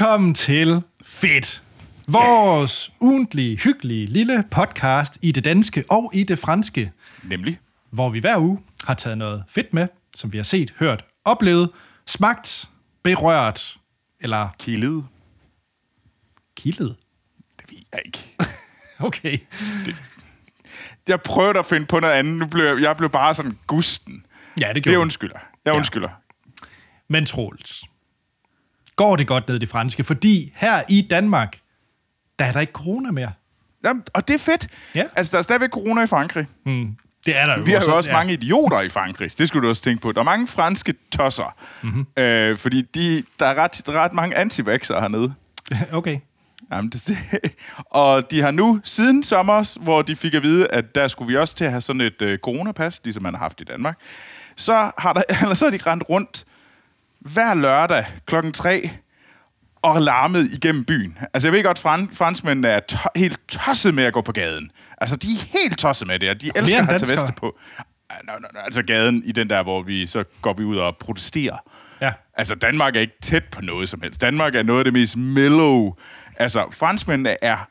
Velkommen til Fedt. Vores ugentlige, hyggelige lille podcast i det danske og i det franske, Nemlig. hvor vi hver uge har taget noget fedt med, som vi har set, hørt, oplevet, smagt, berørt eller Kildet. kildet. Det ved jeg ikke. Okay. Jeg prøvede at finde på noget andet. Nu blev jeg, jeg blev bare sådan gusten. Ja, det Det gjorde vi. undskylder. Jeg Ja. undskylder. Men Troels, går det godt ned i det franske? Fordi her i Danmark, der er der ikke corona mere. Jamen, og det er fedt. Ja. Altså, der er stadigvæk corona i Frankrig. Mm. Det er der jo Vi har jo også ja. mange idioter i Frankrig. Det skulle du også tænke på. Der er mange franske tosser. Mhm. Mm-hmm. Øh, fordi de, der, er ret, der er ret mange anti hernede. Okay. Jamen, det, det. Og de har nu, siden sommer, hvor de fik at vide, at der skulle vi også til at have sådan et øh, coronapas, ligesom man har haft i Danmark, så har, der, eller så har de rendt rundt hver lørdag klokken 3 og larmet igennem byen. Altså, jeg ved godt, fran, franskmændene er to- helt tosset med at gå på gaden. Altså, de er helt tosset med det, og de elsker at have til veste på. Nå, nå, nå, altså gaden i den der, hvor vi så går vi ud og protesterer. Ja. Altså, Danmark er ikke tæt på noget som helst. Danmark er noget af det mest mellow. Altså, franskmændene er...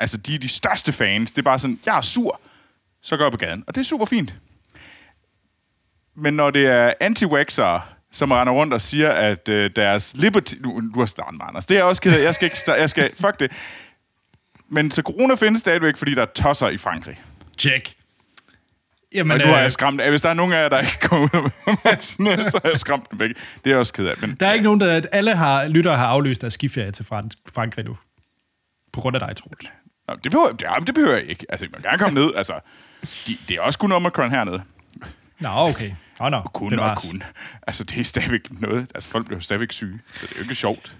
Altså, de er de største fans. Det er bare sådan, jeg er sur, så går jeg på gaden. Og det er super fint. Men når det er anti som render rundt og siger, at øh, deres liberty... Nu, du har startet, Anders. Det er jeg også ked af. Jeg skal ikke... Jeg skal, fuck det. Men så corona findes stadigvæk, fordi der er tosser i Frankrig. Check. Jamen, Og nu har øh, jeg skræmt... Hvis der er nogen af jer, der ikke kommer ud med så har jeg skræmt dem væk. Det er jeg også ked af. Men der er ikke nogen, der... Alle har, lyttere har aflyst deres skiferie til Frank- Frankrig nu. På grund af dig, Troels. Nå, det, behøver, det, jamen, det behøver jeg ikke. Altså, man kan gerne komme ned. Altså, de, det er også kun Omicron hernede. Nå, okay. Nå, nå. Kun det og kun. Altså, det er stadigvæk noget. Altså, folk bliver stadigvæk syge. Så det er jo ikke sjovt.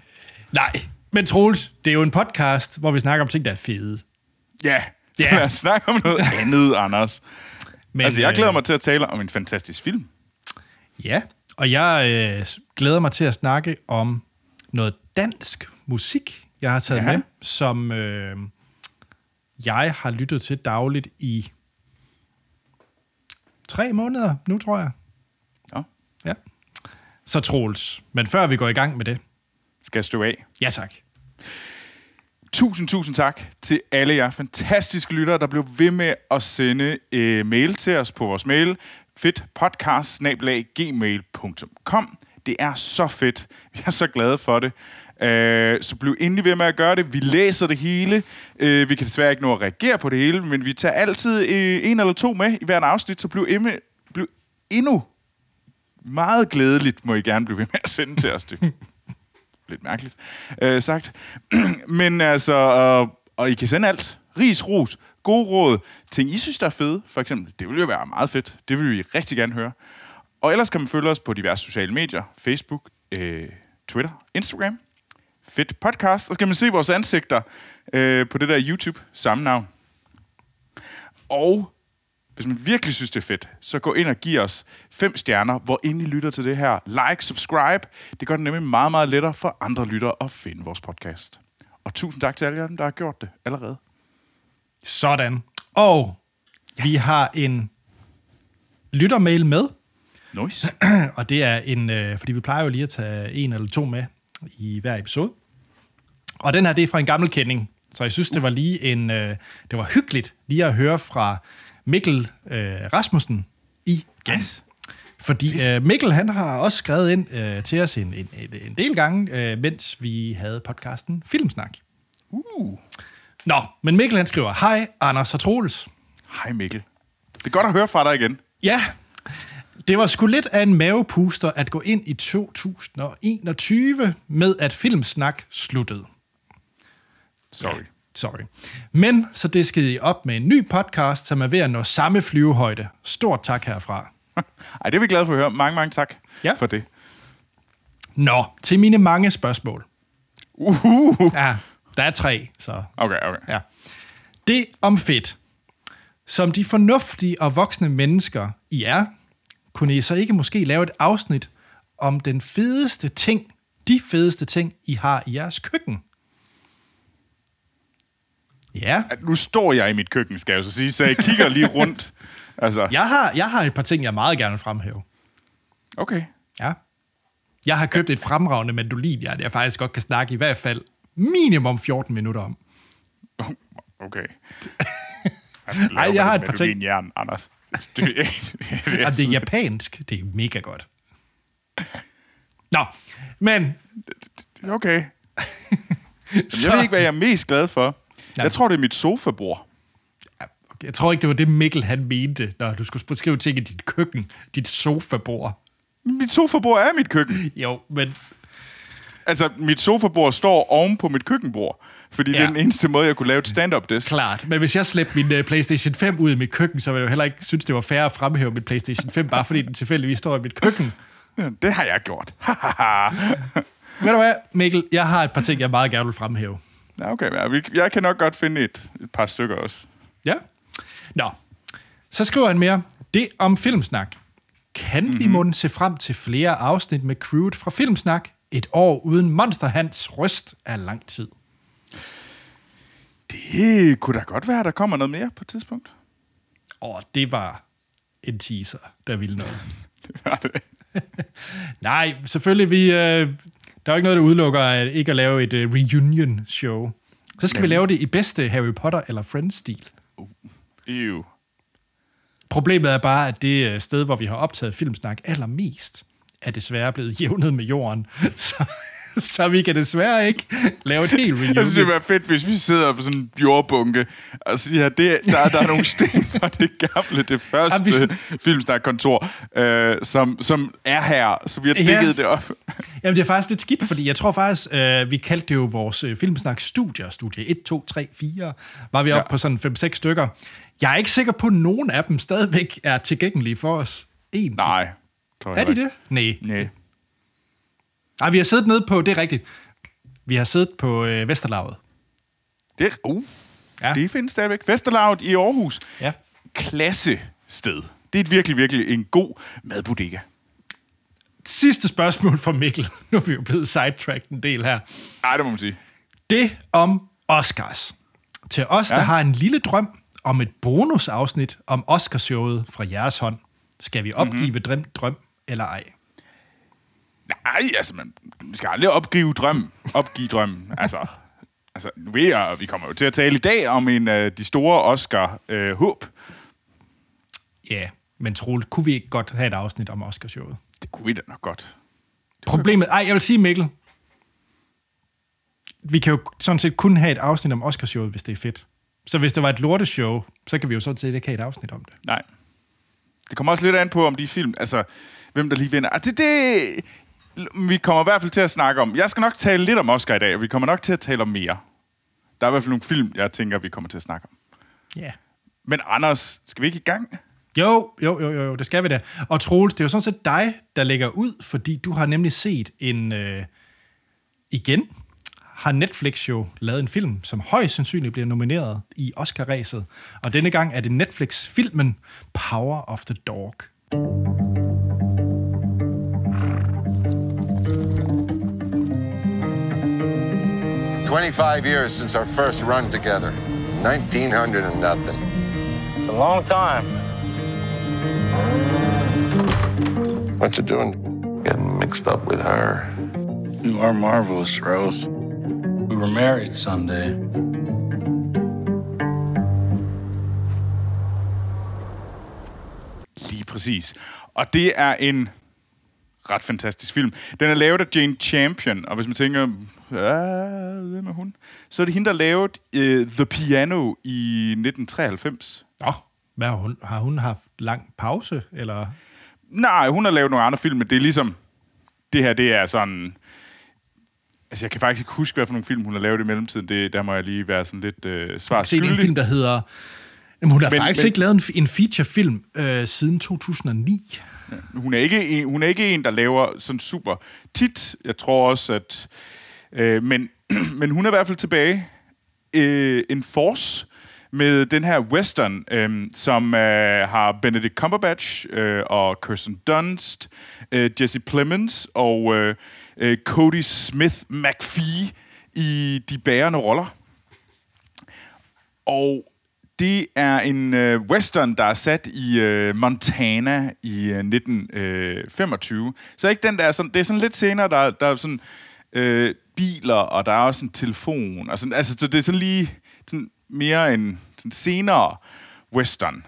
Nej, men Troels, det er jo en podcast, hvor vi snakker om ting, der er fede. Ja, så Ja. lad os snakke om noget andet, Anders. Men, Altså, jeg glæder øh, mig til at tale om en fantastisk film. Ja, og jeg øh, glæder mig til at snakke om noget dansk musik, jeg har taget. Ja. med, som øh, jeg har lyttet til dagligt i tre måneder nu, tror jeg. Nå, Ja. Så Troels, men før vi går i gang med det, skal jeg stå af. ja tak. Tusind, tusind tak til alle jer fantastiske lyttere, der blev ved med at sende øh, mail til os på vores mail, fedtpodcast-gmail.com. Det er så fedt. Vi er så glade for det. Øh, så bliv endelig ved med at gøre det. Vi læser det hele. Øh, vi kan desværre ikke nå at reagere på det hele, men vi tager altid øh, en eller to med i hver afsnit, så bliv, emme, bliv endnu meget glædeligt, må I gerne blive ved med at sende til os. Det lidt mærkeligt øh, sagt. Men altså, og, og I kan sende alt. Ris, ros, gode råd, ting I synes, der er fede, for eksempel. Det vil jo være meget fedt. Det vil vi rigtig gerne høre. Og ellers kan man følge os på diverse sociale medier. Facebook, øh, Twitter, Instagram. Fedt podcast. Og så kan man se vores ansigter øh, på det der YouTube, samme navn. Og hvis man virkelig synes, det er fedt, så gå ind og giv os fem stjerner, hvor I lytter til det her. Like, subscribe. Det gør det nemlig meget, meget lettere for andre lyttere at finde vores podcast. Og tusind tak til alle jer, der har gjort det allerede. Sådan. Og vi har en lyttermail med, Nice. og det er en, øh, fordi vi plejer jo lige at tage en eller to med i hver episode. Og den her, det er fra en gammel kending, så jeg synes, det var lige en, øh, det var hyggeligt lige at høre fra Mikkel øh, Rasmussen i Yes. Fordi øh, Mikkel, han har også skrevet ind øh, til os en, en, en del gange, øh, mens vi havde podcasten Filmsnak. Uh. Nå, men Mikkel han skriver, Hej, Anders og Troels. Hej Mikkel. Det er godt at høre fra dig igen. Ja, det var sgu lidt af en mavepuster at gå ind i 2021 med, at Filmsnak sluttede. Sorry. Sorry. Men så diskede I op med en ny podcast, som er ved at nå samme flyvehøjde. Stort tak herfra. Ej, det er vi glade for at høre. Mange, mange tak Ja. for det. Nå, til mine mange spørgsmål. Uh. Ja, der er tre, så Okay, okay. Ja. Det om fedt. Som de fornuftige og voksne mennesker, I er, kunne I så ikke måske lave et afsnit om den fedeste ting, de fedeste ting, I har i jeres køkken? Ja, At Nu står jeg i mit køkken, skal jeg så sige, så jeg kigger lige rundt. Altså, jeg har, jeg har et par ting, jeg meget gerne vil fremhæve. okay. Ja. Jeg har købt et fremragende mandolin, jeg faktisk godt kan snakke i hvert fald minimum 14 minutter om. Okay. Ej, jeg har et par ting. Jern, Anders. Det, det, det, Jamen, det er japansk. Det er mega godt. Nå, men Okay. Jamen, jeg ved ikke, hvad jeg er mest glad for. Jeg tror, det er mit sofabord. jeg tror ikke, det var det Mikkel han mente, når du skulle beskrive ting i dit køkken, dit sofabord. Mit sofabord er mit køkken. Jo, men Altså, mit sofabord står oven på mit køkkenbord. Fordi ja. det er den eneste måde, jeg kunne lave et stand-up desk. klart. Men hvis jeg slæbte min uh, PlayStation 5 ud i mit køkken, så ville jeg jo heller ikke synes, det var fair at fremhæve min PlayStation 5, bare fordi den tilfældigvis står i mit køkken. Ja, det har jeg gjort. Ved du hvad, Mikkel? Jeg har et par ting, jeg meget gerne vil fremhæve. ja, okay, vi- jeg kan nok godt finde et, et par stykker også. Ja. Nå. Så skriver han mere. Det om Filmsnak. Kan mm-hmm. vi måtte se frem til flere afsnit med crewet fra Filmsnak? Et år uden Monster Hans røst er lang tid. Det kunne da godt være, at der kommer noget mere på et tidspunkt. Og det var en teaser, der ville noget. Det var det. Nej, selvfølgelig, vi, øh, der er jo ikke noget, der udelukker at ikke at lave et øh, reunion-show. Så skal vi lave det i bedste Harry Potter eller Friends-stil. Ew. Problemet er bare, at det øh, sted, hvor vi har optaget filmsnak allermest, er desværre blevet jævnet med jorden. Så, så vi kan desværre ikke lave et helt Jeg synes, det reunion. ville være fedt, hvis vi sidder på sådan en jordbunke og siger, det, der, der er nogle sten fra det gamle, det første ja, filmsnak-kontor, øh, som, som er her, så vi har Ja. dækket det op. Jamen, det er faktisk lidt skidt, fordi jeg tror faktisk, øh, vi kaldte det jo vores øh, filmsnak-studier. Studie 1, 2, 3, 4. Var vi oppe Ja. på sådan 5-6 stykker. Jeg er ikke sikker på, at nogen af dem stadigvæk er tilgængelige for os. En. Nej. Tror jeg Er de ikke. det? Nej. Nej. Nej, vi har siddet nede på, det er rigtigt. Vi har siddet på øh, Vesterlaget. Det, er- uh, Ja. det findes stadigvæk. Vesterlaget i Aarhus. Ja. Klasse sted. Det er et virkelig, virkelig en god madbodega. Sidste spørgsmål fra Mikkel. Nu er vi jo blevet sidetracked en del her. Nej, det må man sige. Det om Oscars. Til os, ja. der har en lille drøm om et bonusafsnit om Oscarshowet fra jeres hånd. Skal vi opgive mm-hmm. drøm, drøm eller ej? Nej, altså, man skal aldrig opgive drøm. Opgive drøm. Altså, altså nu ved jeg, vi kommer jo til at tale i dag om en af de store Oscar-håb. Ja, men Troel, kunne vi ikke godt have et afsnit om Oscarshowet? det kunne vi da nok godt. Problemet... Ej, jeg vil sige, Mikkel. Vi kan jo sådan set kun have et afsnit om Oscarshowet, hvis det er fedt. Så hvis det var et lorteshow, så kan vi jo sådan set ikke have et afsnit om det. Nej. Det kommer også lidt an på, om de film, altså, hvem der lige vinder. Altså, det, det, vi kommer i hvert fald til at snakke om. Jeg skal nok tale lidt om Oscar i dag, og vi kommer nok til at tale om mere. Der er i hvert fald nogle film, jeg tænker, vi kommer til at snakke om. Ja. Men Anders, skal vi ikke i gang? Jo, jo, jo, jo, jo, det skal vi da. Og Troels, det er jo sådan set dig, der lægger ud, fordi du har nemlig set en... Øh, igen har Netflix jo lavet en film, som højst sandsynligt bliver nomineret i Oscar-ræset. Og denne gang er det Netflix-filmen Power of the Dog. Twenty-five years since our first run together. Nineteen hundred and nothing. It's a long time. What you doing? Getting mixed up with her. You are marvelous, Rose. We were married Sunday. Lige præcis. Og det er en ret fantastisk film. Den er lavet af Jane Champion, og hvis man tænker, "Ah, hvem er hun? Så er det hende, der lavede uh, The Piano i 1993. Nå, hvad har hun, har hun haft lang pause, eller... Nej, hun har lavet nogle andre film, men det er ligesom... Det her, det er sådan... Altså, jeg kan faktisk ikke huske, hvad for nogle film, hun har lavet i mellemtiden. Det, der må jeg lige være sådan lidt øh, svar Se, det er en film, der hedder... Jamen, hun har Men- faktisk men- ikke lavet en, en featurefilm øh, siden 2009. Hun er, ikke en, hun er ikke en, der laver sådan super tit. Jeg tror også, at... Øh, men, men hun er i hvert fald tilbage. Øh, en force med den her western, øh, som øh, har Benedict Cumberbatch øh, og Kirsten Dunst, øh, Jesse Plemons og øh, øh, Cody Smith McPhee i de bærende roller. Og det er en øh, western, der er sat i øh, Montana i øh, 1925. Så ikke den der, sådan, det er sådan lidt senere, der, der er sådan øh, biler, og der er også en telefon. Og sådan, altså, så det er sådan lige sådan mere en sådan senere western.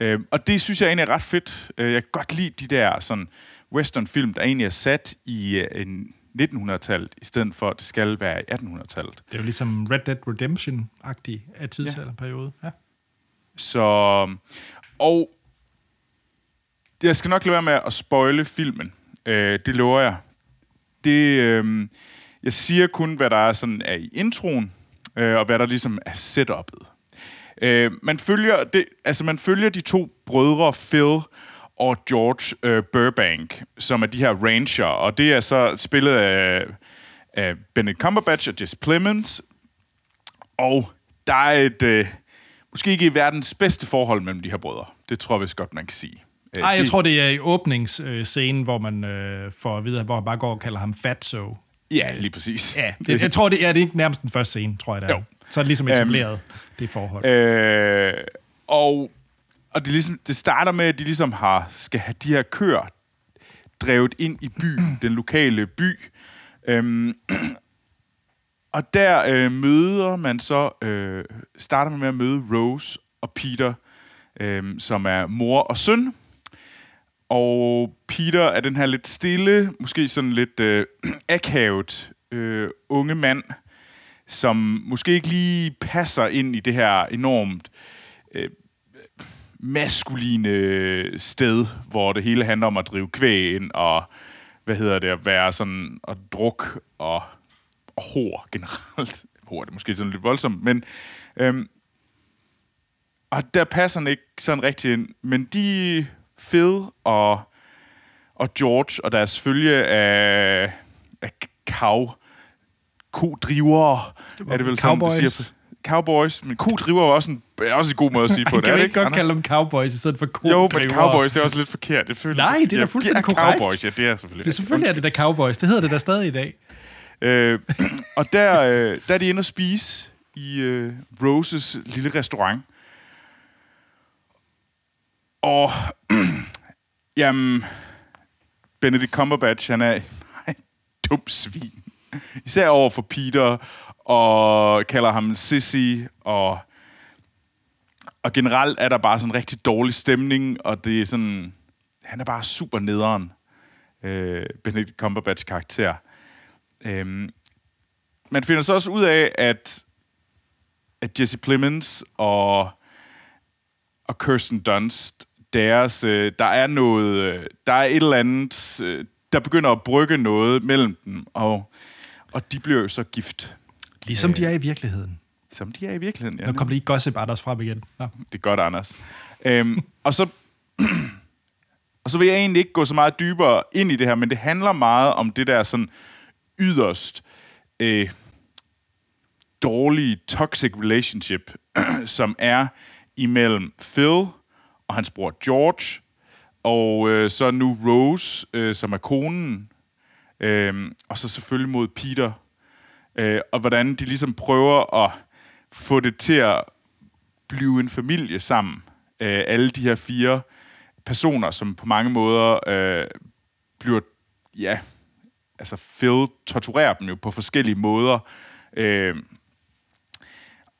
Øh, og det synes jeg egentlig er ret fedt. Øh, Jeg kan godt lide de der sådan western-film, der egentlig er sat i øh, en 1900-tallet, i stedet for, at det skal være i 1800-tallet. Det er jo ligesom Red Dead Redemption-agtig af tidsalderperiode. Ja. Så, og jeg skal nok lade være med at spoile filmen. Øh, det lover jeg. Det, øh, jeg siger kun, hvad der er, sådan, er i introen, øh, og hvad der ligesom er setup'et. Øh, man, følger det, altså man følger de to brødre, Phil og George øh, Burbank, som er de her ranger, og det er så spillet af, af Benedict Cumberbatch og Jesse Plemons, og der er et, øh, måske ikke verdens bedste forhold mellem de her brødre. Det tror jeg vist godt, man kan sige. Øh, Ej, jeg tror, det er i åbningsscenen, hvor man øh, får at vide, hvor han bare går og kalder ham Fatso. Ja, lige præcis. Ja, det, jeg tror, det er, det ikke nærmest den første scene, tror jeg, er. Jo. Så er det ligesom etableret, det forhold. Øh, og og det, ligesom, det starter med, at de ligesom har, skal have de her køer drevet ind i byen, den lokale by. Øhm, og der øh, møder man så, øh, starter man med at møde Rose og Peter, øh, som er mor og søn. Og Peter er den her lidt stille, måske sådan lidt øh, akavet øh, unge mand, som måske ikke lige passer ind i det her enormt øh, maskuline sted, hvor det hele handler om at drive kvæg ind og, hvad hedder det, at være sådan, og druk og, og hår generelt. Hår er det måske sådan lidt voldsomt, men øhm, og der passer han ikke sådan rigtig ind. Men de Phil og, og George og deres følge af, af kav, kodrivere, er det vel sådan, Cowboys. du siger? Cowboys. Men kodriver er også en, er også en god måde at sige på det, kan det ikke godt Anders? kalde dem cowboys i stedet for Jo, men cowboys, det er også lidt forkert. Det føles, Nej, det er da fuldstændig korrekt. Cowboys, ja, det er selvfølgelig. Det er selvfølgelig er det der cowboys. Det hedder det der stadig i dag. Øh, og der, øh, der er de inde og spise i øh, Roses lille restaurant. Og jamen, Benedict Cumberbatch, han er en dum svin. Især over for Peter, og kalder ham Sissy, og, og generelt er der bare sådan en rigtig dårlig stemning, og det er sådan, han er bare super nederen, øh, Benedict Cumberbatch karakter. Øhm, man finder så også ud af, at, at Jesse Plemons og, og Kirsten Dunst, deres, øh, der er noget, øh, der er et eller andet, øh, der begynder at brygge noget mellem dem, og, og de bliver jo så gift, Ligesom de er i virkeligheden. som de er i virkeligheden. Ja, Nu kom lige Gossip Anders frem igen. Nå. det er godt, Anders. Øhm, og så og så vil jeg egentlig ikke gå så meget dybere ind i det her, men det handler meget om det der sådan yderst øh, dårlige toxic relationship, som er imellem Phil og hans bror George, og øh, så nu Rose, øh, som er konen, øh, og så selvfølgelig mod Peter, øh, og hvordan de ligesom prøver at få det til at blive en familie sammen. Øh, alle de her fire personer, som på mange måder øh, bliver, ja, altså Phil torturerer dem jo på forskellige måder. Øh,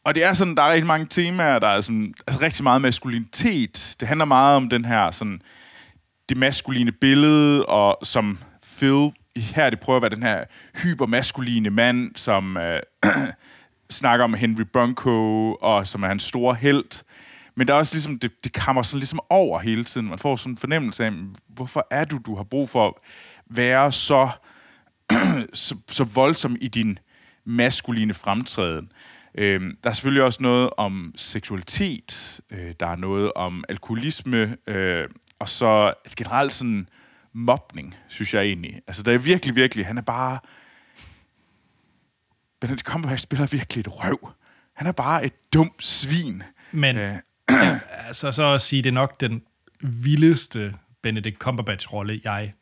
og det er sådan, der er rigtig mange temaer, der er sådan, altså rigtig meget maskulinitet. Det handler meget om den her sådan, det maskuline billede, og som Phil her det prøver at være den her hypermaskuline mand, som øh, snakker om Henry Bronco, og som er hans store held. Men der er også ligesom, det, det kammer sådan ligesom over hele tiden. Man får sådan en fornemmelse af, hvorfor er du, du har brug for at være så, så, så voldsom i din maskuline fremtræden. Øhm, der er selvfølgelig også noget om seksualitet, øh, der er noget om alkoholisme, øh, og så generelt sådan mobning, synes jeg egentlig. Altså, der er virkelig, virkelig, han er bare... Benedict Cumberbatch spiller virkelig et røv. Han er bare et dumt svin. Men Øh, altså, så at sige, det er nok den vildeste Benedict Cumberbatch-rolle, jeg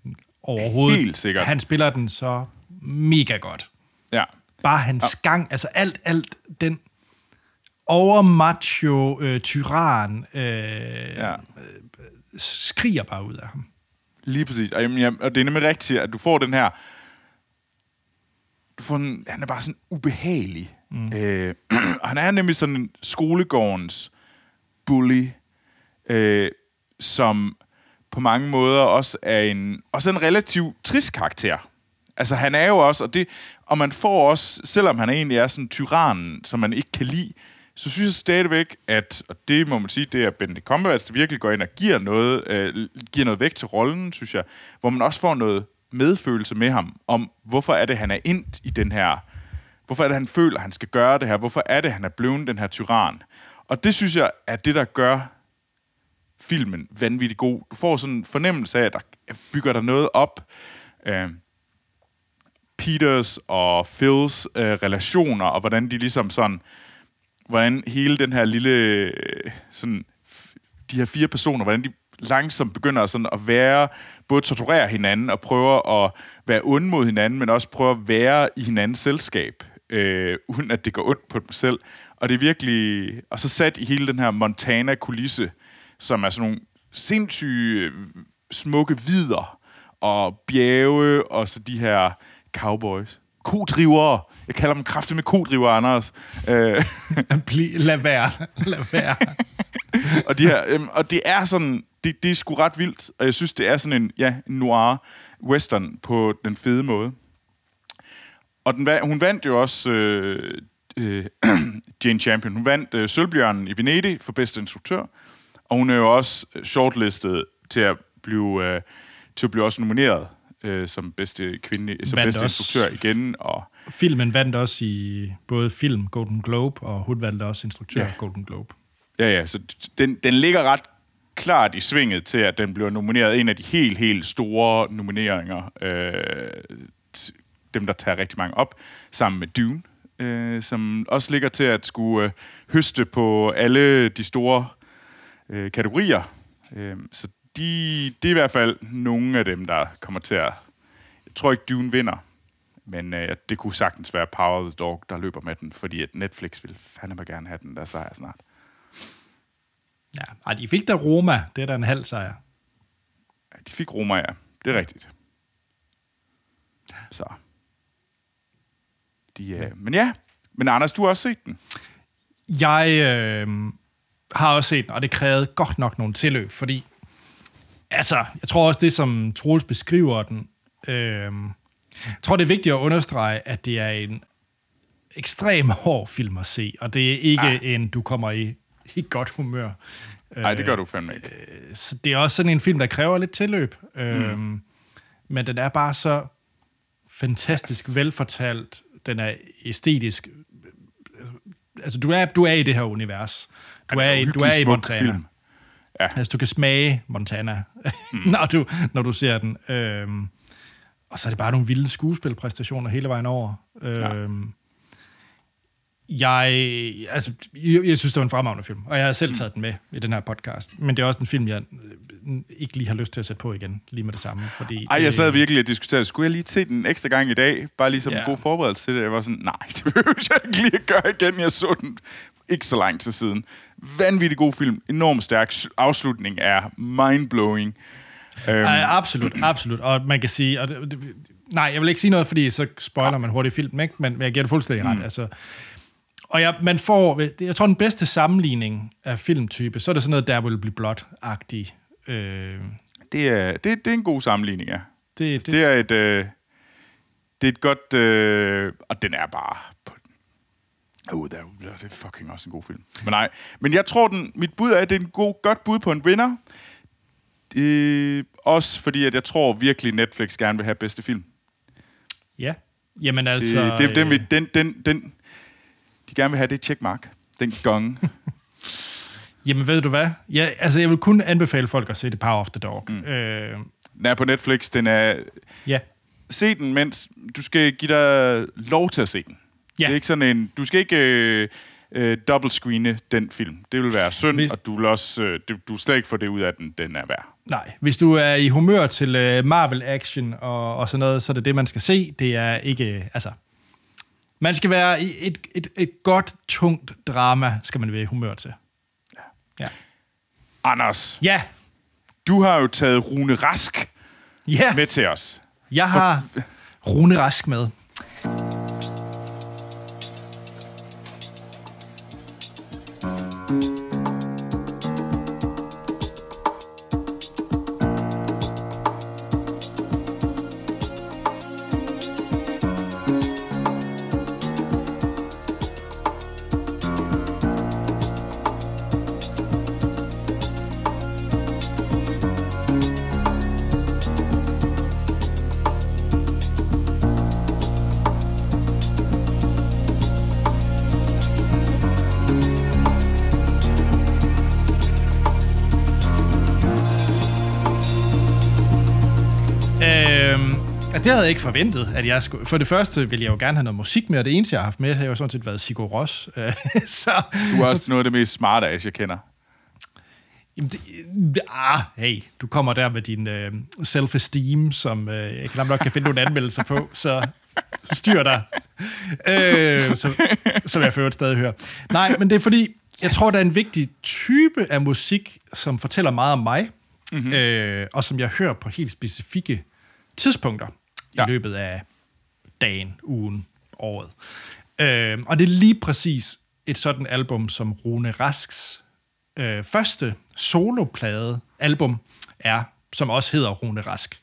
overhovedet... Helt sikkert. Han spiller den så mega godt. ja. Bare hans ja. gang, altså alt, alt den overmacho øh, tyran øh, Ja. skriger bare ud af ham. Lige præcis. Og, jamen, jamen, og det er nemlig rigtigt, at du får den her... Du får en, han er bare sådan ubehagelig. Mm. Øh, og han er nemlig sådan en skolegårdens bully, øh, som på mange måder også er en, også en relativt trist karakter. Altså han er jo også, og, det, og man får også, selvom han egentlig er sådan tyrannen, som man ikke kan lide, så synes jeg stadigvæk, at, og det må man sige, det er Benedict Cumberbatch, der virkelig går ind og giver noget, øh, giver noget væk til rollen, synes jeg, hvor man også får noget medfølelse med ham, om hvorfor er det, han er ind i den her, hvorfor er det, han føler, han skal gøre det her, hvorfor er det, han er blevet den her tyran. Og det synes jeg er det, der gør filmen vanvittigt god. Du får sådan en fornemmelse af, at der bygger der noget op. Øh, Peters og Phils øh, relationer, og hvordan de ligesom sådan, hvordan hele den her lille, øh, sådan, de her fire personer, hvordan de langsomt begynder sådan at være, både torturere hinanden og prøver at være ond mod hinanden, men også prøve at være i hinandens selskab, øh, uden at det går ondt på dem selv. Og det er virkelig, og så sat i hele den her Montana-kulisse, som er sådan nogle sindssyge, øh, smukke vider og bjerge, og så de her cowboys. Kodrivere. Jeg kalder dem kraftigt med kodriver, Anders. Øh, lad være. Lad være. og, de her, øhm, og det er sådan, det, det er sgu ret vildt, og jeg synes, det er sådan en, ja, noir western på den fede måde. Og den, hun vandt jo også, øh, øh, Jane Champion, hun vandt øh, Sølvbjørnen i Venedig for bedste instruktør, og hun er jo også øh, shortlistet til at blive, øh, til at blive også nomineret øh, som bedste kvinde, som Vandt bedste instruktør igen, og Filmen vandt også i både film Golden Globe, og hun vandt også instruktør Ja. Golden Globe. Ja, ja, så den, den ligger ret klart i svinget til, at den bliver nomineret. En af de helt, helt store nomineringer. Øh, dem, der tager rigtig mange op, sammen med Dune, øh, som også ligger til at skulle øh, høste på alle de store øh, kategorier. Øh, så de, det er i hvert fald nogle af dem, der kommer til at... Jeg tror ikke, Dune vinder, men øh, det kunne sagtens være Power the Dog, der løber med den, fordi at Netflix vil fandme gerne have den der sejr snart. Ja, og de fik da Roma. Det er da en halv sejr. Ja, de fik Roma, ja. Det er rigtigt. Så. De, øh, men ja, men Anders, du har også set den. Jeg øh, har også set og det krævede godt nok nogle tilløb, fordi altså, jeg tror også det, som Troels beskriver den, øh, jeg tror, det er vigtigt at understrege, at det er en ekstrem hård film at se, og det er ikke Ah. en, du kommer i, i godt humør. Nej, det gør du fandme ikke. Så det er også sådan en film, der kræver lidt tilløb. Mm. Øhm, men den er bare så fantastisk velfortalt. Den er æstetisk. Altså, du er, du er i det her univers. Du er, i, du er i Montana. film. Ja. Altså, du kan smage Montana, mm. når, du, når du ser den. Øhm, og så er det bare nogle vilde skuespilpræstationer hele vejen over. Øhm, jeg, altså, jeg, jeg synes, det var en fremragende film, og jeg har selv taget den med i den her podcast. Men det er også en film, jeg øh, ikke lige har lyst til at sætte på igen, lige med det samme. Fordi Ej, jeg sad virkelig og diskuterede, skulle jeg lige se den en ekstra gang i dag? Bare lige som ja. En god forberedelse til det. Jeg var sådan, nej, det behøver jeg ikke lige at gøre igen. Jeg så den ikke så lang tid siden. Vanvittig god film. Enormt stærk. Afslutning er mindblowing. Øhm, Ej, absolut, absolut. Og man kan sige... Og det, det, nej, jeg vil ikke sige noget, fordi så spoiler man hurtigt filmen, ikke? Men, men jeg giver det fuldstændig ret. Altså, og jeg, man får... Jeg tror, den bedste sammenligning af filmtype, så er det sådan noget, der vil blive blot-agtig. Øh, det, er, det, det er en god sammenligning, ja. det, det, Det er et, øh, det er et godt... Øh, og den er bare... På, oh, der, er- det er fucking også en god film. Men nej, men jeg tror, den, mit bud er, at det er en god, godt bud på en vinder. Øh, også fordi, at jeg tror virkelig, Netflix gerne vil have bedste film. ja. Jamen altså... Det, det, den, øh, vil, den, den, den, de gerne vil have det checkmark. Den gong. Jamen ved du hvad? Ja, altså, jeg vil kun anbefale folk at se The Power of the Dog. Mm. Øh, Den er på Netflix. Den er... ja. Se den, mens du skal give dig lov til at se den. Ja. Det er ikke sådan en... Du skal ikke øh, øh, double screene den film. Det vil være synd, Hvis- og du vil også... Øh, du, du vil slet ikke få det ud af den, den er værd. Nej, hvis du er i humør til uh, Marvel-action og, og sådan noget, så er det det, man skal se. Det er ikke, altså... Man skal være i et, et, et godt, tungt drama, skal man være i humør til. Ja. Anders, Ja. du har jo taget Rune Rask Ja. med til os. Jeg har Rune Rask med. Ikke forventet, at jeg skulle... For det første ville jeg jo gerne have noget musik med, og det eneste, jeg har haft med, har jo sådan set været Sigur Ros. Øh, så... Du er også noget af det mest smarte jeg kender. Jamen, det, ah, hey, du kommer der med din øh, self-esteem, som øh, jeg knap nok kan finde nogle anmeldelser på, så styr dig. Øh, så, som jeg for øvrigt stadig hører. Nej, men det er fordi, jeg tror, der er en vigtig type af musik, som fortæller meget om mig, mm-hmm. øh, og som jeg hører på helt specifikke tidspunkter ja. I løbet af dagen, ugen, året. Øh, og det er lige præcis et sådan album, som Rune Rasks øh, første soloplade album er, som også hedder Rune Rask.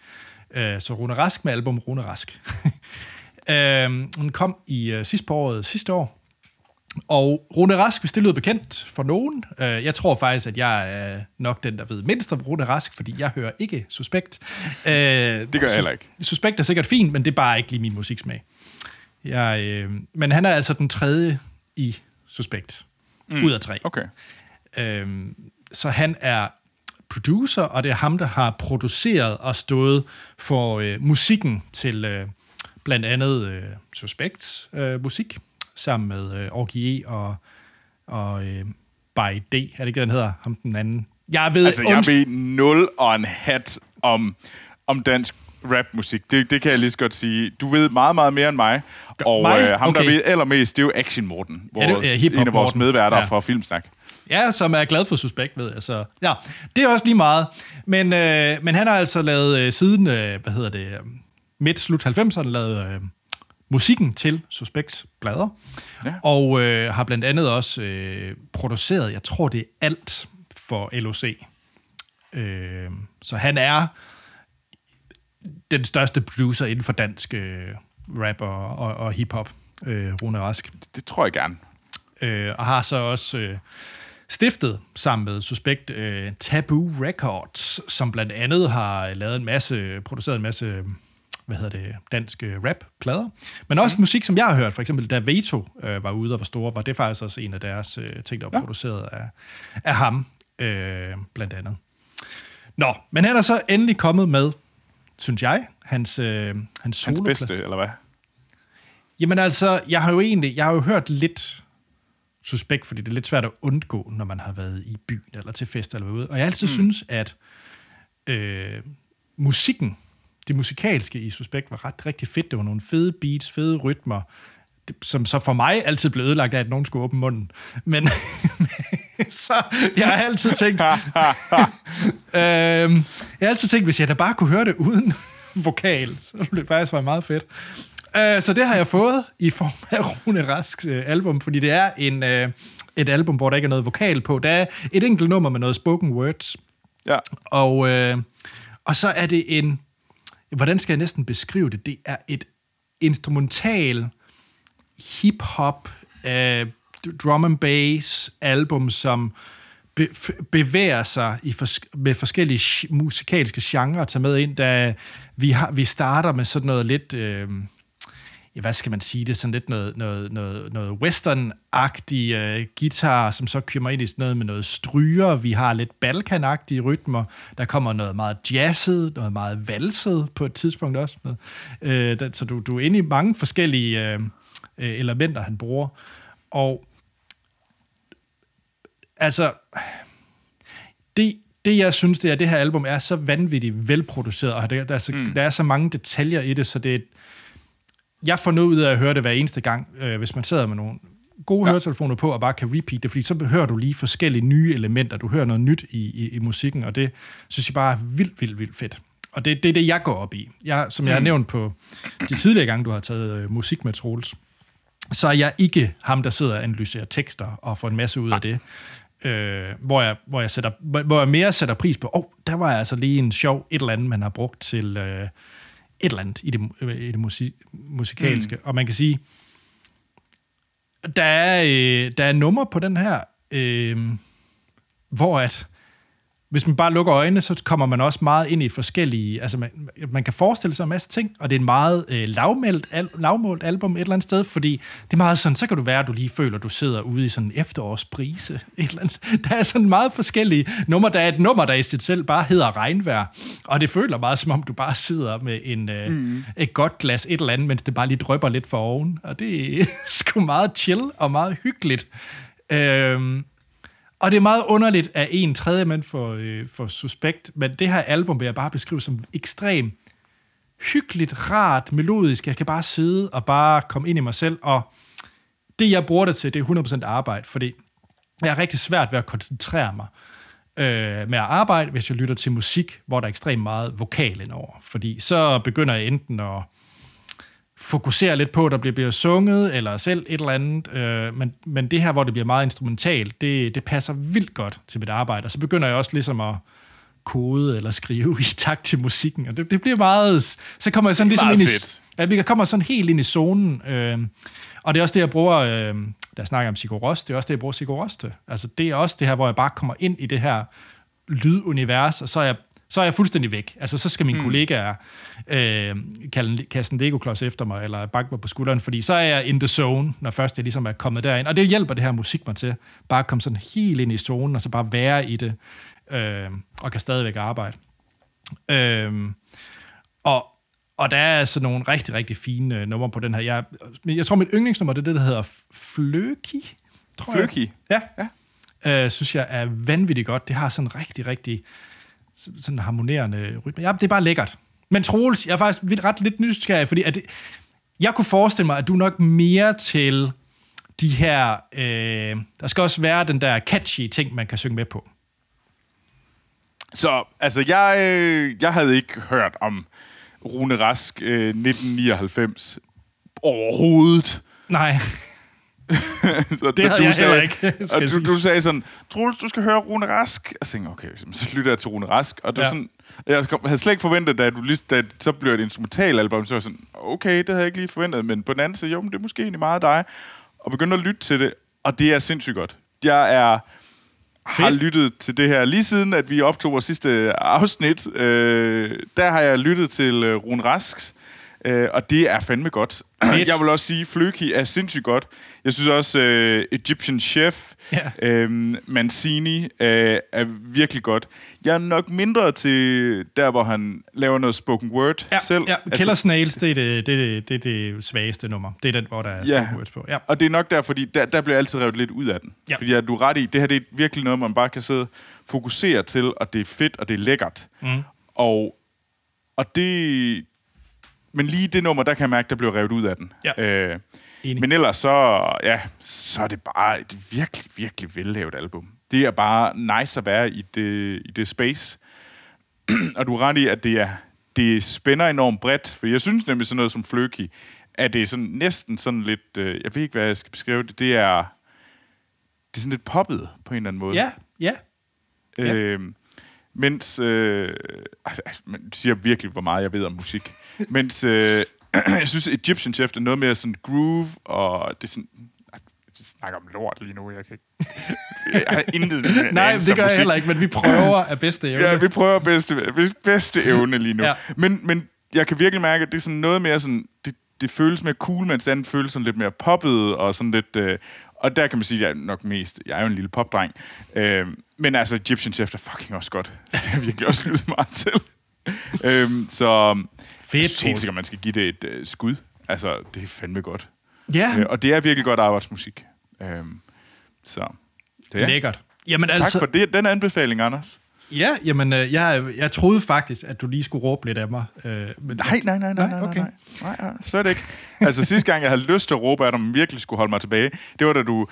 Øh, så Rune Rask med album Rune Rask. øh, den kom i øh, sidste på året, sidste år. Og Rune Rask, hvis det lyder bekendt for nogen, øh, jeg tror faktisk, at jeg er nok den, der ved mindst om Rune Rask, fordi jeg hører ikke Suspekt. Øh, Det gør jeg heller ikke. Suspekt er sikkert fint, men det er bare ikke lige min musiksmag. Jeg, øh, men han er altså den tredje i Suspekt. Mm. Ud af tre. Okay. Øhm, så han er producer, og det er ham, der har produceret og stået for øh, musikken til øh, blandt andet øh, Suspekt øh, musik, sammen med øh, Orgie og, og øh, By D. Er det ikke den hedder? Ham den anden. Jeg ved, Altså, jeg undskyld- ved nul og en hat om, om dansk rapmusik. Det, det kan jeg lige så godt sige. Du ved meget, meget mere end mig. Og mig? Øh, ham, der Okay. ved allermest, det er jo Action Morten. Ja, det er- Vores, Hop en af vores medværter Ja. fra Filmsnak. Ja, som er glad for Suspekt, ved jeg. Så, ja, det er også lige meget. Men, øh, men han har altså lavet øh, siden, øh, hvad hedder det, øh, midt slut 90'erne, lavet øh, musikken til Suspekt blader. Ja. Og øh, har blandt andet også øh, produceret, jeg tror det er alt for LOC. Øh, så han er den største producer inden for dansk øh, rap og, og, og hiphop, øh, Rune Rask Det tror jeg gerne. øh, og har så også øh, stiftet sammen med Suspekt øh, Taboo Records, som blandt andet har lavet en masse, produceret en masse, hvad hedder det, danske rap-plader, men også mm. musik, som jeg har hørt, for eksempel da Veto øh, var ude og var store, var det faktisk også en af deres øh, ting, der var ja. produceret af, af ham, øh, blandt andet. Nå, men han er så endelig kommet med, synes jeg, hans, øh, hans, Hans soloplade. bedste, eller hvad? Jamen altså, jeg har jo egentlig, jeg har jo hørt lidt suspekt, fordi det er lidt svært at undgå, når man har været i byen eller til fest eller ude. Og jeg altid mm. synes, at øh, musikken, det musikalske i Suspekt var ret rigtig fedt. Det var nogle fede beats, fede rytmer, som så for mig altid blev ødelagt af, at nogen skulle åbne munden. Men så jeg har altid tænkt, øhm, jeg har altid tænkt, hvis jeg da bare kunne høre det uden vokal, så ville det faktisk være meget fedt. Øh, så det har jeg fået i form af Rune Rasks øh, album, fordi det er en, øh, et album, hvor der ikke er noget vokal på. Der er et enkelt nummer med noget spoken words, Ja. og, øh, og så er det en... Hvordan skal jeg næsten beskrive det? Det er et instrumental hip-hop, øh, drum and bass album, som be, bevæger sig i fors- med forskellige sh- musikalske genrer at tage med ind, da vi, har, vi starter med sådan noget lidt... Øh, ja, hvad skal man sige, det er sådan lidt noget, noget, noget, noget western-agtig øh, guitar, som så kommer ind i sådan noget med noget stryger. Vi har lidt balkanagtige rytmer. Der kommer noget meget jazzet, noget meget valset på et tidspunkt også. Med. Øh, der, så du, du er inde i mange forskellige øh, øh, elementer, han bruger. Og altså, det, det jeg synes, det er, at det her album er så vanvittigt velproduceret, og der, der, er, så, mm. der er så mange detaljer i det, så det er, jeg får noget ud af at høre det hver eneste gang, øh, hvis man sidder med nogle gode ja. høretelefoner på og bare kan repeat det, fordi så hører du lige forskellige nye elementer, du hører noget nyt i, i, i musikken, og det synes jeg bare er vildt, vildt, vildt fedt. Og det, det er det, jeg går op i. Jeg, som jeg har nævnt på de tidligere gange, du har taget øh, musik med Troels, så er jeg ikke ham, der sidder og analyserer tekster og får en masse ud af det. Øh, hvor, jeg, hvor, jeg sætter, hvor jeg mere sætter pris på, åh, oh, der var altså lige en sjov et eller andet, man har brugt til øh, et eller andet i det, i det musik, musikalske. Mm. Og man kan sige, der er, øh, der er nummer på den her, øh, hvor at, hvis man bare lukker øjnene, så kommer man også meget ind i forskellige... Altså, man, man kan forestille sig en masse ting, og det er en meget øh, lavmældt, al, lavmålt album et eller andet sted, fordi det er meget sådan, så kan du være, at du lige føler, at du sidder ude i sådan en efterårsbrise. Et eller andet. Der er sådan meget forskellige numre. Der er et nummer, der i sig selv bare hedder Regnvejr, og det føler meget, som om du bare sidder med en, øh, mm. et godt glas et eller andet, mens det bare lige drøber lidt for oven. Og det er sgu meget chill og meget hyggeligt. Øh, og det er meget underligt at en tredje mand for, øh, for Suspekt, men det her album vil jeg bare beskrive som ekstremt hyggeligt, rart, melodisk. Jeg kan bare sidde og bare komme ind i mig selv, og det, jeg bruger det til, det er 100% arbejde, fordi jeg er rigtig svært ved at koncentrere mig øh, med at arbejde, hvis jeg lytter til musik, hvor der er ekstremt meget vokal indover. Fordi så begynder jeg enten at fokusere lidt på, at der bliver, bliver sunget, eller selv et eller andet. Øh, men, men det her, hvor det bliver meget instrumentalt, det, det passer vildt godt til mit arbejde. Og så begynder jeg også ligesom at kode eller skrive i takt til musikken. Og det, det bliver meget... Så kommer jeg sådan ligesom ind i... Ja, vi kommer sådan helt ind i zonen. Øh, og det er også det, jeg bruger... Øh, der snakker om Sigur det er også det, jeg bruger Sigur til. Altså, det er også det her, hvor jeg bare kommer ind i det her lydunivers, og så er jeg så er jeg fuldstændig væk. Altså, så skal mine mm. kollegaer øh, kalde, kaste en Lego-klods efter mig, eller bakke mig på skulderen, fordi så er jeg in the zone, når først jeg ligesom er kommet derind. Og det hjælper det her musik mig til. Bare at komme sådan helt ind i zonen, og så bare være i det, øh, og kan stadigvæk arbejde. Øh, og, og der er altså nogle rigtig, rigtig fine øh, numre på den her. Jeg, jeg tror, mit yndlingsnummer, det er det, der hedder Fløki. Tror jeg. Fløki? Ja. ja. Øh, synes jeg er vanvittigt godt. Det har sådan rigtig, rigtig sådan en harmonerende rytme. Ja, det er bare lækkert. Men Troels, jeg er faktisk ret lidt nysgerrig, fordi at det, jeg kunne forestille mig, at du nok mere til de her... Øh, der skal også være den der catchy ting, man kan synge med på. Så, altså, jeg, øh, jeg havde ikke hørt om Rune Rask øh, 1999 overhovedet. Nej. så Det havde jeg sagde, ikke, Og du, du sagde sådan, Troels, du skal høre Rune Rask. Jeg tænkte, okay, så lytter jeg til Rune Rask. Og det ja. Sådan, jeg kom- havde slet ikke forventet, da, du lige, da så blev det et instrumentalalbum, så var sådan, okay, det havde jeg ikke lige forventet. Men på den anden side, jo, men det er måske egentlig meget dig. Og begyndte at lytte til det, og det er sindssygt godt. Jeg er har lyttet til det her lige siden, at vi optog vores sidste afsnit. Øh, der har jeg lyttet til øh, Rune Rasks, øh, og det er fandme godt. Fedt. Jeg vil også sige, Fløki er sindssygt godt. Jeg synes også, øh, Egyptian Chef, Ja. øh, Mancini øh, er virkelig godt. Jeg er nok mindre til der, hvor han laver noget spoken word Ja, selv. ja. Killer Snails, det er det, det, det, det, det svageste nummer. Det er den, hvor der er Ja. spoken words på. Ja. Og det er nok der, fordi der, der bliver jeg altid revet lidt ud af den. Ja. Fordi at du er ret i, det her det er virkelig noget, man bare kan sidde fokusere til, og det er fedt, og det er lækkert. Mm. Og, og det... Men lige det nummer, der kan jeg mærke, der bliver revet ud af den. Ja. Øh, Enig. men ellers så, ja, så er det bare et virkelig, virkelig vellavet album. Det er bare nice at være i det, i det space. og du er ret i, at det er det spænder enormt bredt, for jeg synes nemlig sådan noget som Fløki, at det er sådan næsten sådan lidt, øh, jeg ved ikke, hvad jeg skal beskrive det, det er, det er sådan lidt poppet på en eller anden måde. Ja, ja. ja. Mens, øh, man siger virkelig, hvor meget jeg ved om musik. mens, øh, jeg synes, Egyptian Chef er noget mere sådan groove, og det er sådan, jeg snakker om lort lige nu, jeg kan ikke, jeg har intet Nej, det gør jeg musik. heller ikke, men vi prøver af bedste evne. Ja, vi prøver bedste, bedste evne lige nu. Ja. men, men jeg kan virkelig mærke, at det er sådan noget mere sådan... Det, det føles mere cool, mens det andet føles sådan lidt mere poppet, og sådan lidt... Øh, og der kan man sige, at jeg er nok mest... Jeg er jo en lille popdreng. Øh, men altså, Egyptian Chef er fucking også godt. Det har virkelig også lyttet meget til. øh, så Fedt, jeg synes helt sikkert, man skal give det et øh, skud. Altså, det er fandme godt. Ja, Øh, og det er virkelig godt arbejdsmusik. Øh, så... Det er. lækkert. Jamen Tak altså, for det, den anbefaling, Anders. Ja, jamen, øh, jeg, jeg troede faktisk, at du lige skulle råbe lidt af mig. Øh, men, Nej, nej, nej, nej, nej, okay. nej, nej, nej, slet ikke. Altså sidste gang, jeg havde lyst til at råbe af dig, men virkelig skulle holde mig tilbage, det var da du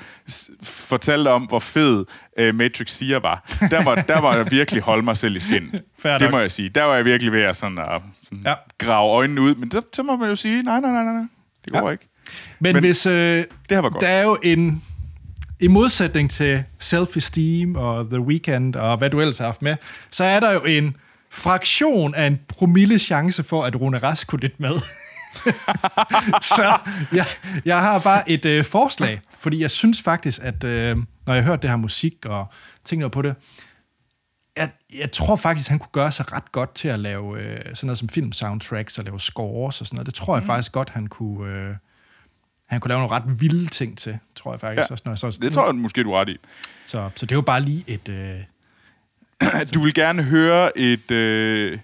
fortalte om, hvor fed uh, Matrix 4 var. Der var, der var jeg virkelig holde mig selv i skin. Fair det må jeg sige. Der var jeg virkelig ved at sådan, at sådan Ja. grave øjnene ud, men der, så må man jo sige, nej, nej, nej, nej, det går ja. ikke. men, men hvis... Øh, Det her var godt. Der er jo en... I modsætning til Self-Esteem og The Weeknd og hvad du ellers har haft med, så er der jo en fraktion af en promille chance for, at Rune Rask kunne lidt med. så jeg, jeg har bare et øh, forslag, fordi jeg synes faktisk, at øh, når jeg hørte det her musik og tænkte noget på det, jeg, jeg tror faktisk, han kunne gøre sig ret godt til at lave øh, sådan noget som film-soundtracks og lave scores og sådan noget. Det tror jeg mm. faktisk godt, han kunne... Øh, han kunne lave nogle ret vilde ting til, tror jeg faktisk. Ja. Også, når jeg så, Det tror jeg måske, du er ret i. Så, så det er jo bare lige et... Øh, Du vil gerne høre et, øh,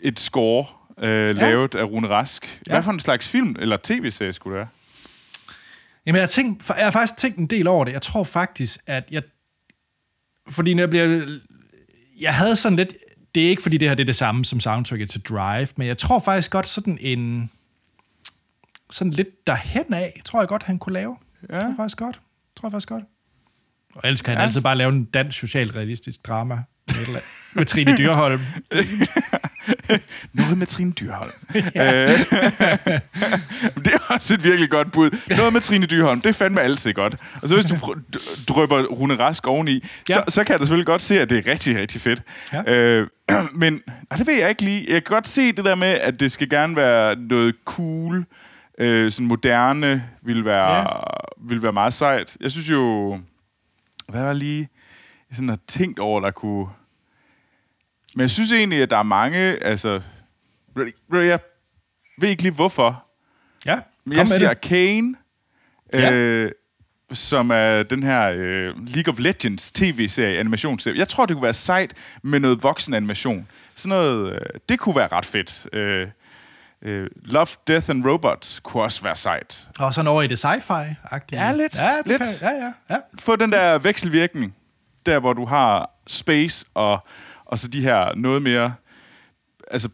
et score øh, lavet af Rune Rask. Ja. Hvad for en slags film eller tv-serie skulle det være? Jamen, jeg har, tænkt, jeg har faktisk tænkt en del over det. Jeg tror faktisk, at jeg... Fordi når jeg bliver... Jeg havde sådan lidt... Det er ikke, fordi det her det er det samme som soundtracket til Drive, men jeg tror faktisk godt sådan en... Sådan lidt derhen af, tror jeg godt, han kunne lave. Ja. Tror jeg faktisk godt. Tror jeg faktisk godt. Og ellers kan han Ja. altid bare lave en dansk socialrealistisk drama med, med Trine Dyrholm. Noget med Trine Dyrholm. Øh, det er også et virkelig godt bud. Noget med Trine Dyrholm, det er fandme altid godt. Og så hvis du drøber Rune Rask oveni, Ja. så, så kan jeg da selvfølgelig godt se, at det er rigtig, rigtig fedt. Ja. Øh, men nej, det ved jeg ikke lige. Jeg kan godt se det der med, at det skal gerne være noget cool, øh, sådan moderne, vil være, Ja. ja. vil være meget sejt. Jeg synes jo, hvad var lige, jeg sådan har tænkt over, der kunne... Men jeg synes egentlig, at der er mange, altså... Jeg ved ikke lige hvorfor, Ja, men jeg siger det. Kane, Ja. øh, som er den her øh, League of Legends tv-serie, animationsserie. Jeg tror, det kunne være sejt med noget voksen animation. Sådan noget, øh, det kunne være ret fedt. Øh, øh, Love, Death and Robots kunne også være sejt. Og sådan over i det sci-fi-agtige. Ja, lidt. Ja, Lidt. Kan, ja, ja, ja. Få den der vekselvirkning, der hvor du har space og, og så de her noget mere, altså,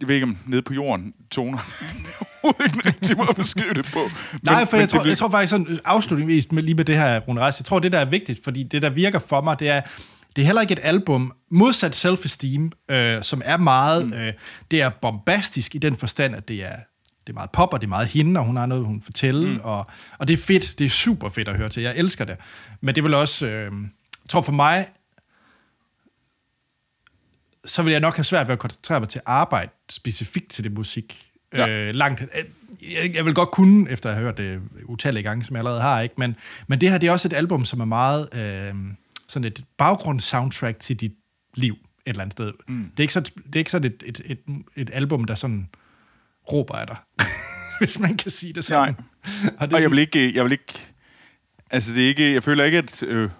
jeg ved ikke om nede på jorden toner, overhovedet ikke den rigtige måde at beskrive det på. Men, Nej, for men jeg, tror, det jeg tror faktisk sådan afslutningsvis med, lige med det her, Rune Reis, jeg tror, det der er vigtigt, fordi det, der virker for mig, det er, det er heller ikke et album, modsat Self-Esteem, øh, som er meget, mm. øh, det er bombastisk i den forstand, at det er, det er meget pop, og det er meget hende, og hun har noget, hun fortælle, mm. og, og det er fedt, det er super fedt at høre til, jeg elsker det. Men det vil også, øh, jeg tror for mig, så vil jeg nok have svært ved at koncentrere mig til arbejde specifikt til det musik. Ja. Ja. Øh, langt. øh, Jeg, jeg vil godt kunne, efter at have hørt det utallige gange, som jeg allerede har, ikke? Men, men det her, det er også et album, som er meget øh, sådan et baggrundssoundtrack til dit liv et eller andet sted. Mm. Det er ikke sådan, det er ikke sådan et, et, et, et album, der sådan råber af dig, hvis man kan sige det sådan. Og det, Og jeg vil ikke, jeg vil ikke, altså det er ikke, jeg føler ikke, at, øh,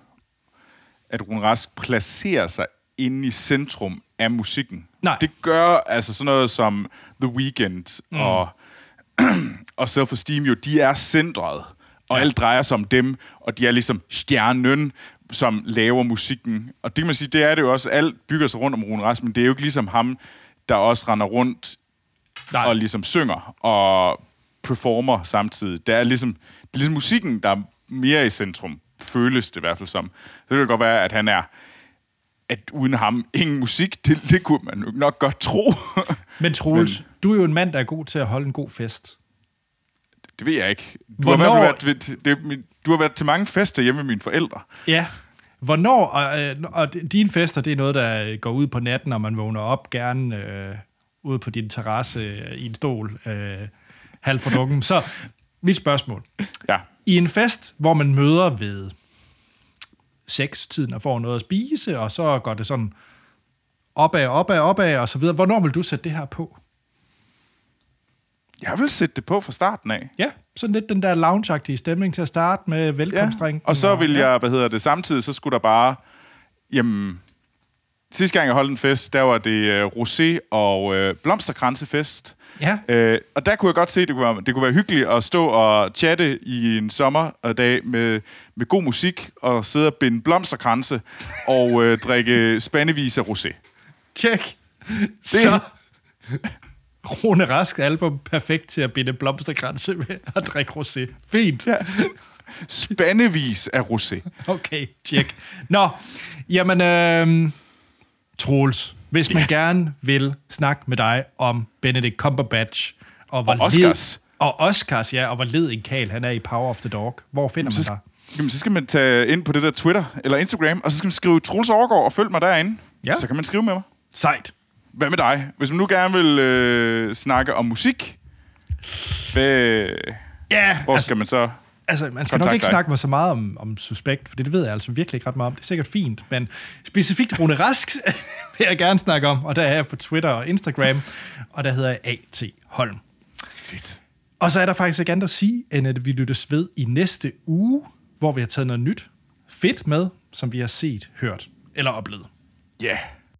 at Rune Rask placerer sig inde i centrum af musikken. Nej. Det gør altså sådan noget som The Weeknd mm. og, og Self-Esteem jo, de er centret, og ja. alt drejer sig om dem, og de er ligesom stjernen, som laver musikken. Og det kan man sige, det er det jo også, alt bygger sig rundt om Rune Rask, men det er jo ikke ligesom ham, der også render rundt Nej. og ligesom synger og performer samtidig. Det er ligesom, det er ligesom musikken, der er mere i centrum, føles det i hvert fald som. Så det kan godt være, at han er, at uden ham ingen musik, det, det kunne man nok godt tro. Men Troels, Men- du er jo en mand, der er god til at holde en god fest. Det ved jeg ikke. Du har, Hvornår- fald været, ved- det, du har været til mange fester hjemme med mine forældre. Ja. Hvornår, og, øh, og dine fester, det er noget, der går ud på natten, og man vågner op gerne øh, ude på din terrasse øh, i en stol, øh, halv for dukken. Så mit spørgsmål. Ja. I en fest, hvor man møder ved seks-tiden og får noget at spise, og så går det sådan opad, opad, opad, og så videre. Hvornår vil du sætte det her på? Jeg vil sætte det på fra starten af. Ja, sådan lidt den der lounge stemning til at starte med Ja. velkomstdrinken. Og så vil jeg, hvad hedder det, samtidig så skulle der bare, jamen, Sidste gang, jeg holdt en fest, der var det uh, rosé og uh, blomsterkransefest. Ja. Uh, og der kunne jeg godt se, at det kunne, være, det kunne være hyggeligt at stå og chatte i en sommerdag med, med god musik, og sidde og binde blomsterkranse og uh, drikke spandevis af rosé. Tjek. Det... Så Rune Rask album perfekt til at binde blomsterkranse med at drikke rosé. Fint. Ja. Spandevis af rosé. Okay, tjek. Nå, jamen, øh, Troels, hvis man ja. gerne vil snakke med dig om Benedict Cumberbatch og, hvor Og Oscars. Led, og Oscars, ja, og hvor led en kal han er i Power of the Dog. Hvor finder så, man dig? Jamen, så skal man tage ind på det der Twitter eller Instagram, og så skal man skrive Troels Overgaard og følg mig derinde. Ja. Så kan man skrive med mig. Sejt. Hvad med dig? Hvis man nu gerne vil øh, snakke om musik, hvad, Ja, hvor altså, skal man så... altså, man skal nok ikke dig? snakke mig så meget om, om Suspekt, for det ved jeg altså virkelig ikke ret meget om. Det er sikkert fint, men specifikt Rune Rask vil jeg gerne snakke om, og der er jeg på Twitter og Instagram, og der hedder jeg A.T. Holm. Fedt. Og så er der faktisk ikke andet at sige, end at vi lyttes ved i næste uge, hvor vi har taget noget nyt fedt med, som vi har set, hørt eller oplevet. Ja. Yeah.